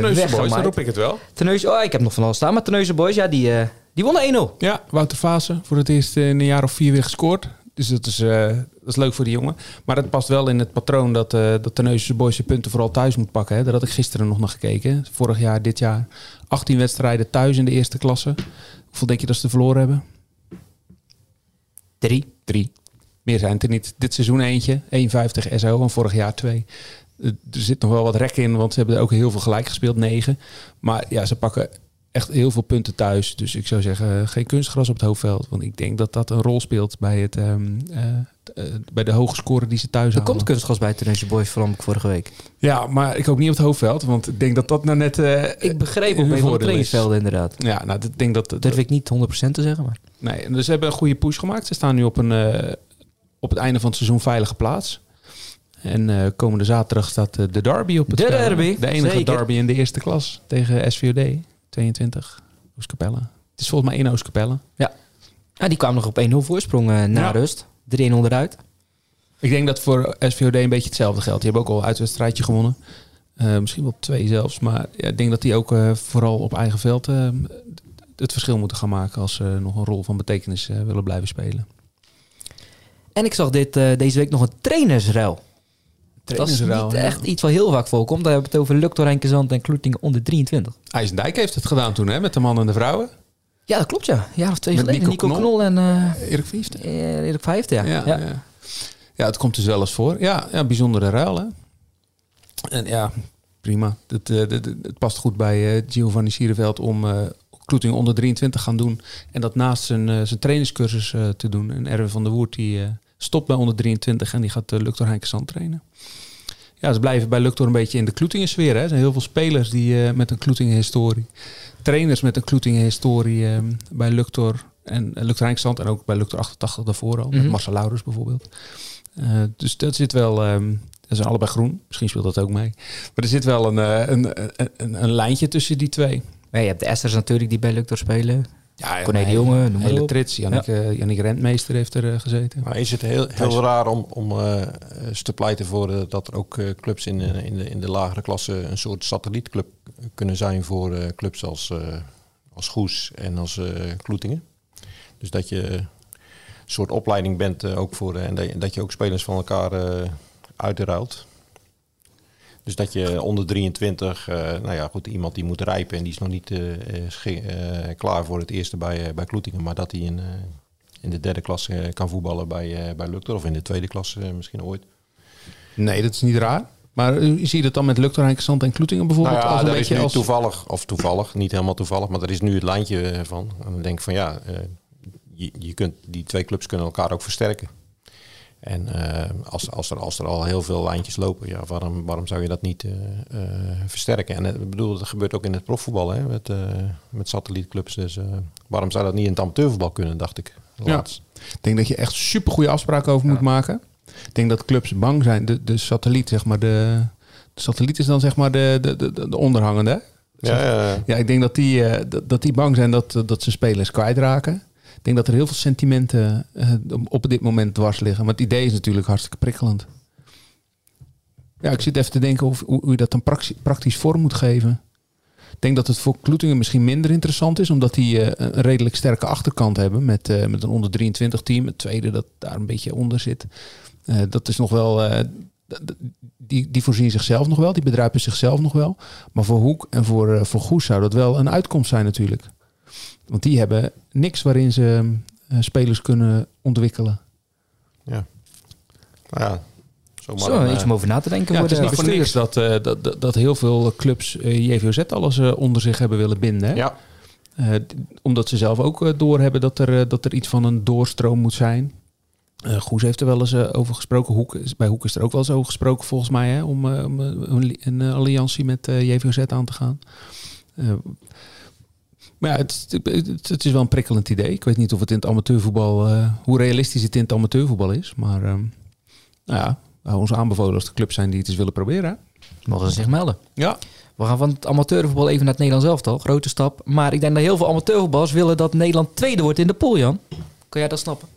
eh weggemaaid. ik het wel. Terneuzen, oh, ik heb nog van alles staan. Maar Terneuzen Boys, ja, die, eh, die wonnen 1-0. Ja, Wouter Fase voor het eerst in een jaar of vier weer gescoord. Dus dat is, eh, dat is leuk voor die jongen. Maar het past wel in het patroon dat, eh dat Terneuzense Boys zijn punten vooral thuis moet pakken. Hè. Daar had ik gisteren nog naar gekeken. Vorig jaar, dit jaar. 18 wedstrijden thuis in de eerste klasse. Hoeveel denk je dat ze er verloren hebben? Drie. Drie. Meer zijn het er niet. Dit seizoen eentje. 51 SO en vorig jaar twee. Eh, Er zit nog wel wat rek in, want ze hebben er ook heel veel gelijk gespeeld. Negen. Maar ja, ze pakken echt heel veel punten thuis. Dus ik zou zeggen, eh, geen kunstgras op het hoofdveld. Want ik denk dat dat een rol speelt bij, het, ehm, eh, bij de hoge score die ze thuis Er halen. komt kunstgas bij Terneuzen Boys, vernam ik vorige week. Ja, maar ik hoop niet op het hoofdveld. Want ik denk dat dat nou net... Ik begreep op een van de trainingsvelden inderdaad. Ja, nou, ik denk dat... Dat durf ik niet 100% te zeggen, maar... Nee, dus ze hebben een goede push gemaakt. Ze staan nu op, een, op het einde van het seizoen veilige plaats. En eh, komende zaterdag staat eh, de derby op het De spel. derby, De enige zeker. derby in de eerste klas tegen SVOD 22. Oostkapelle. Het is volgens mij in Oostkapelle. Ja, die kwamen nog op 1-0 voorsprong eh, na Ja. rust. 3-1 onderuit. Ik denk dat voor SVOD een beetje hetzelfde geldt. Die hebben ook al een uitwedstrijdje gewonnen. Misschien wel twee zelfs. Maar ja, ik denk dat die ook vooral op eigen veld het verschil moeten gaan maken... als ze nog een rol van betekenis willen blijven spelen. En ik zag dit, deze week nog een trainersruil. Dat is niet echt iets wat heel vaak voorkomt. Daar hebben we het over Luctor Rijnkenzand en Kloetingen onder 23. IJsendijk heeft het gedaan toen, hè? Met de mannen en de vrouwen. Ja, dat klopt ja. Een jaar of twee Met geleden. Nico Nico, Knol. Knol, en eh Erik Vijfde. eh, Erik Vijfde, ja. Ja, ja. ja. Ja. het komt dus wel eens voor. Ja, ja bijzondere ruil, hè? En ja, prima. Het, eh, het, het- het past goed bij eh, Giovanni Sierenveld om Kloeting onder 23 gaan doen. En dat naast zijn, zijn trainingscursus te doen. En Erwin van der Woert die stopt bij onder 23 en die gaat uh, Luctor Heinkensand trainen. Ja, ze blijven bij Luctor een beetje in de Kloetingen sfeer. Hè. Er zijn heel veel spelers die eh, met een Kloetingen historie. Trainers met een Kloetingen historie eh, bij Luctor. En uh, Luctor Heinkensand en ook bij Luctor 88 daarvoor al. Met Mhm. Marcel Laurens bijvoorbeeld. Eh, dus dat zit wel... ehm ze zijn allebei groen. Misschien speelt dat ook mee. Maar er zit wel een, eh, een, een, een, een lijntje tussen die twee. Ja, je hebt de Esters natuurlijk die bij Luctor spelen. Ja, Corné de een Jonge, hele- noem maar hele trits. Jannik, eh, Jannik Rentmeester heeft er eh, gezeten. Maar is het heel, heel raar om, om eh, eens te pleiten voor eh, dat er ook eh, clubs in, eh, in, de, in de lagere klasse een soort satellietclub kunnen zijn voor eh, clubs als, eh, als Goes en als eh, Kloetingen? Dus dat je een soort opleiding bent eh, ook voor, eh, en dat je, dat je ook spelers van elkaar eh uitruilt. Dus dat je onder 23, eh, nou ja, goed, iemand die moet rijpen en die is nog niet eh, eh, klaar voor het eerste bij, bij Kloetingen, maar dat hij in, in de derde klasse kan voetballen bij, bij Luctor of in de tweede klasse eh, misschien ooit. Nee, dat is niet raar. Maar zie je dat dan met Luctor, Heinkensand en Kloetingen bijvoorbeeld? Nou ja, als een beetje als... toevallig, of toevallig, niet helemaal toevallig, maar er is nu het lijntje van. En dan denk ik van ja, je, je kunt, die twee clubs kunnen elkaar ook versterken. En eh, als, als, er, als er al heel veel lijntjes lopen, ja, waarom, waarom zou je dat niet eh, eh, versterken? En ik bedoel, dat gebeurt ook in het profvoetbal, hè, met, met satellietclubs. Dus waarom zou dat niet in het amateurvoetbal kunnen, dacht ik. Ja. Ik denk dat je echt super goede afspraken over moet maken. Ik denk dat clubs bang zijn. De, de satelliet, zeg maar. De, de satelliet is dan zeg maar de, de, de, de onderhangende. hè? Ja, ja, ja. Ja, ik denk dat die, dat, dat die bang zijn dat, dat ze spelers kwijtraken. Ik denk dat er heel veel sentimenten eh, op dit moment dwars liggen. Maar het idee is natuurlijk hartstikke prikkelend. Ja, ik zit even te denken of, hoe, hoe je dat dan praktisch, vorm moet geven. Ik denk dat het voor Kloetingen misschien minder interessant is, omdat die eh, een redelijk sterke achterkant hebben met, eh, met een onder 23 team. Het tweede dat daar een beetje onder zit. Dat is nog wel. die, die voorzien zichzelf nog wel, die bedruipen zichzelf nog wel. Maar voor Hoek en voor, voor Goes zou dat wel een uitkomst zijn natuurlijk. Want die hebben niks waarin ze eh, spelers kunnen ontwikkelen. Nou ja, zomaar Zo, een, iets eh, om over na te denken Ja, het is niet voor niks dat, eh, dat, dat, dat heel veel clubs eh, JVOZ alles onder zich hebben willen binden. Hè? ja, Eh, omdat ze zelf ook doorhebben dat er, dat er iets van een doorstroom moet zijn. Eh Goes heeft er wel eens over gesproken. Hoek, is- bij Hoek is er ook wel eens over gesproken volgens mij. Hè, om om, een, een alliantie met JVOZ aan te gaan. Maar ja, het, het, het is wel een prikkelend idee. Ik weet niet of het in het amateurvoetbal... eh, hoe realistisch het in het amateurvoetbal is. Maar ehm, nou ja, ons aanbevolen als de club zijn die het eens willen proberen. Mogen ze zich melden. Ja. We gaan van het amateurvoetbal even naar het Nederlands elftal. Grote stap. Maar ik denk dat heel veel amateurvoetballers willen dat Nederland tweede wordt in de pool, Jan. Kan jij dat snappen?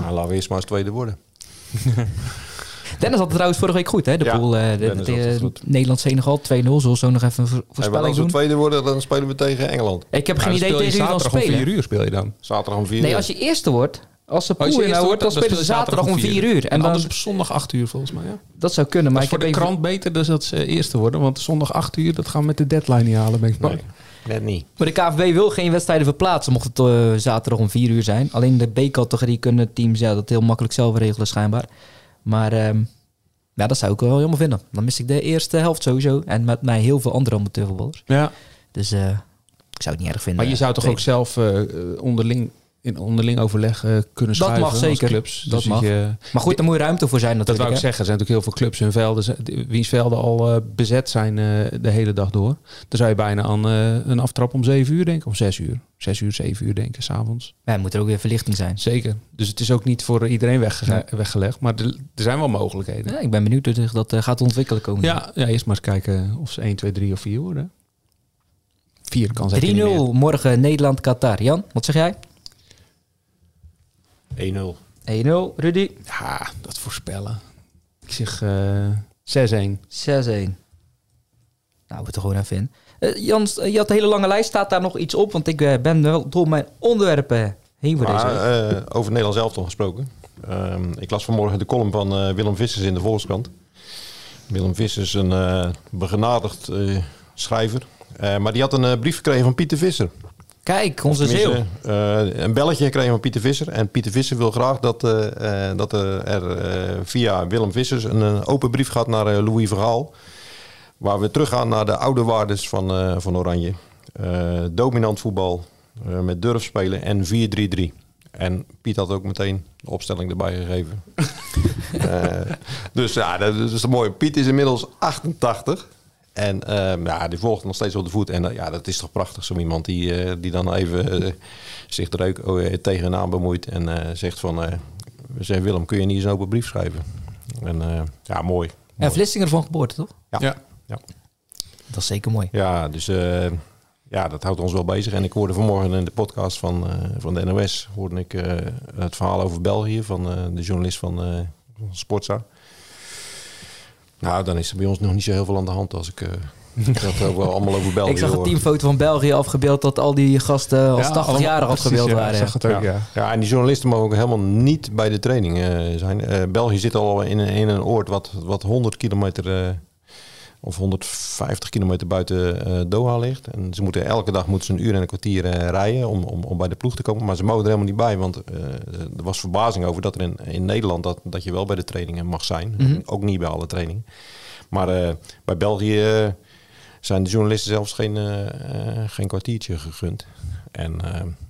nou, laten we eerst maar eens tweede worden. Dennis had het trouwens vorige week goed, hè? De Ja, pool. eh. Nederland-Senegal 2-0. Zullen we zo nog even een voor- En voorspelling als we tweede worden, dan spelen we tegen Engeland. Ik heb geen Nou, dan idee tegen wie dan zaterdag om spelen. 4 uur speel je dan. Zaterdag om vier Nee, uur. als je eerste wordt, als de Als je pool nou wordt, dan spelen ze zaterdag om 4 uur. En En dan, anders op zondag 8 uur volgens mij. Ja. dat zou kunnen, maar ik voor heb de even... krant beter dus dat ze eerste worden. Want zondag 8 uur, dat gaan we met de deadline niet halen, ben ik bang. Nee, net niet. Maar de KVB wil geen wedstrijden verplaatsen, mocht het eh, zaterdag om 4 uur zijn. Alleen de B-categorie kunnen teams ja, dat heel makkelijk zelf regelen schijnbaar. Maar ehm, ja, dat zou ik wel helemaal vinden. Dan mis ik de eerste helft sowieso. En met mij heel veel andere amateurvoetballers. Ja. Dus eh, ik zou het niet erg vinden. Maar je zou toch ook zelf eh, onderling, in onderling overleg kunnen Dat schuiven mag als zeker. clubs. Dat Dus mag. Je, Maar goed, daar moet je ruimte voor zijn dat wou ik zeggen. Er zijn natuurlijk heel veel clubs hun velden, zijn- wiens velden al eh, bezet zijn eh, de hele dag door. Dan zou je bijna aan eh, een aftrap om 7 uur denken. Of 6 uur. 6 uur, 7 uur denken, s'avonds. Ja, moet er ook weer verlichting zijn. Zeker. Dus het is ook niet voor iedereen wegge- weggelegd. Maar er, er zijn wel mogelijkheden. Ja, ik ben benieuwd hoe zich dat gaat ontwikkelen komen. Ja, ja, eerst maar eens kijken of ze 1, 2, 3 of 4 worden. 4 kan 3-0 niet meer. morgen Nederland-Qatar. Jan, wat zeg jij? 1-0. 1-0. Rudy? Ja, dat voorspellen. Ik zeg eh 6-1. 6-1. Nou, we het er gewoon even in. Eh, Jans, eh, je had een hele lange lijst. Staat daar nog iets op? Want ik eh, ben wel door mijn onderwerpen heen voor deze week. Eh, over Nederlands elftal gesproken. Ehm, ik las vanmorgen de column van Willem Vissers in de Volkskrant. Willem Vissers, een eh begenadigd eh, schrijver. Eh, maar die had een brief gekregen van Pieter Visser. Kijk, onze zeeuw. eh, een belletje gekregen van Pieter Visser. En Pieter Visser wil graag dat, eh, eh, dat er via Willem Vissers een, open brief gaat naar Louis Verhaal. Waar we teruggaan naar de oude waardes van, van Oranje. dominant voetbal, met durf spelen en 4-3-3. En Piet had ook meteen de opstelling erbij gegeven. Dus ja, dat is mooi. Piet is inmiddels 88. En ehm, ja, die volgt nog steeds op de voet. En eh, ja, dat is toch prachtig, zo iemand die, eh, die dan even eh, zich er ook eh, tegenaan bemoeit. En eh, zegt van, eh zeg Willem, kun je niet eens een open brief schrijven? En eh, ja, mooi. Ja, mooi. Vlissinger van geboorte, toch? Ja. Ja. Ja. Dat is zeker mooi. Ja, dus eh, ja, dat houdt ons wel bezig. En ik hoorde vanmorgen in de podcast van, eh, van de NOS hoorde ik, eh, het verhaal over België van eh, de journalist van, eh van Sportza. Nou, dan is er bij ons nog niet zo heel veel aan de hand als ik eh, dat ook wel allemaal over België ik zag een teamfoto van België afgebeeld dat al die gasten als 80 jaar afgebeeld ja, waren. zag het ook, Ja. ja. Ja, en die journalisten mogen ook helemaal niet bij de training eh, zijn. Eh, België zit al in, een- in een oord wat, wat 100 kilometer eh, of 150 kilometer buiten eh, Doha ligt. En ze moeten elke dag moeten ze een uur en een kwartier eh, rijden om, om, om bij de ploeg te komen. Maar ze mogen er helemaal niet bij, want eh, er was verbazing over dat er in, in Nederland dat, dat je wel bij de trainingen mag zijn. Mhm. Ook niet bij alle trainingen. Maar bij België zijn de journalisten zelfs geen, geen kwartiertje gegund. En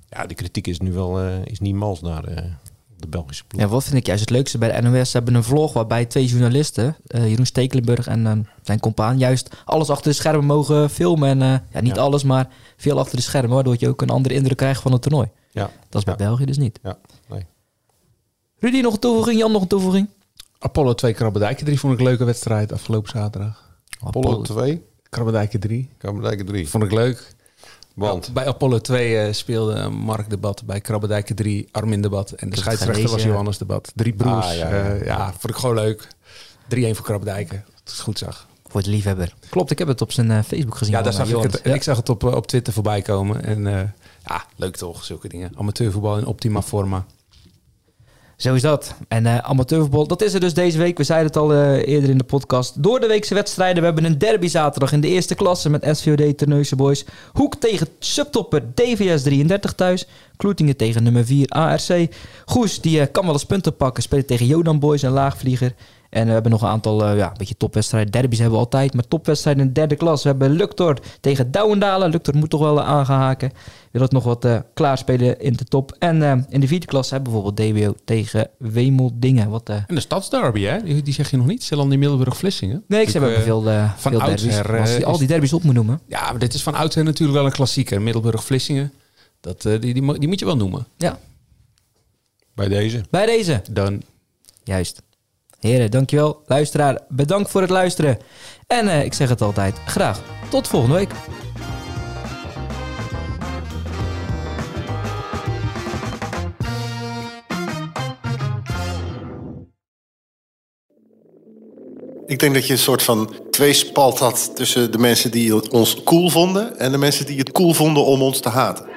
ja, de kritiek is nu wel is niet mals naar de Belgische ploeg. Ja, wat vind ik juist het leukste bij de NOS? Ze hebben een vlog waarbij twee journalisten, eh, Jeroen Stekelenburg en eh, zijn compaan, juist alles achter de schermen mogen filmen. En eh, ja, niet Ja. alles, maar veel achter de schermen, waardoor je ook een andere indruk krijgt van het toernooi. Ja, Dat is bij Ja. België dus niet. ja, nee. Rudy, nog een toevoeging? Jan, nog een toevoeging? Apollo 2 Krabbedijken 3 vond ik een leuke wedstrijd afgelopen zaterdag. Apollo 2, Krabbedijken 3 Kamerdijken 3. vond ik leuk. Want Bij Apollo 2 eh, speelde Mark Debat, bij Krabbedijken 3 Armin Debat en de scheidsrechter was. Johannes Debat. Drie broers. Ah, ja, ja, vond ik gewoon leuk. 3-1 voor Krabbedijken. Dat is goed zag. Voor de liefhebber. Klopt, ik heb het op zijn eh, Facebook gezien. Ja, daar zag eh, ik, het, ik zag het op, eh, op Twitter voorbij komen. En eh, ja, leuk toch, zulke dingen. Amateurvoetbal in optima forma. Zo is dat. En eh amateurvoetbal, dat is er dus deze week. We zeiden het al eh, eerder in de podcast. Door de weekse wedstrijden. We hebben een derby zaterdag in de eerste klasse met SVOD Terneuzen Boys. Hoek tegen subtopper DVS 33 thuis. Kloetingen tegen nummer 4 ARC. Goes, die eh, kan wel eens punten pakken. Speelt tegen Jodan Boys en Laagvlieger. En we hebben nog een aantal eh, ja, een beetje topwedstrijden. Derbies hebben we altijd, maar topwedstrijden in de derde klas. We hebben Luctor tegen Douwendalen. Luctor moet toch wel uh, aangehaken. Wil het nog wat uh, klaarspelen in de top. En in de vierde klas hebben we bijvoorbeeld DBO tegen Wemeldingen. Wat. En de stadsderby, hè? Die, die zeg je nog niet. Zeeland in Middelburg-Vlissingen. Nee, ik zeg hebben veel, van veel oudsher, derbies. Als je al die derbies op moet noemen. Ja, maar dit is van oudsher natuurlijk wel een klassieker. Middelburg-Vlissingen. Dat, uh, die, die, die moet je wel noemen. Ja. bij deze. Bij deze. Dan. Juist. Heren, dankjewel. Luisteraar, bedankt voor het luisteren. En uh, ik zeg het altijd, graag tot volgende week. Ik denk dat je een soort van tweespalt had tussen de mensen die ons cool vonden en de mensen die het cool vonden om ons te haten.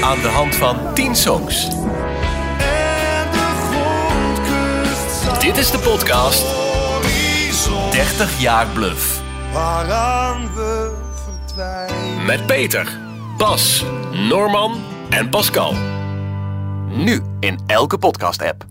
Aan de hand van 10 songs. Dit is de podcast 30 jaar bluff. Waaraan we verdwijnen. Met Peter, Bas, Norman en Pascal. Nu in elke podcast-app.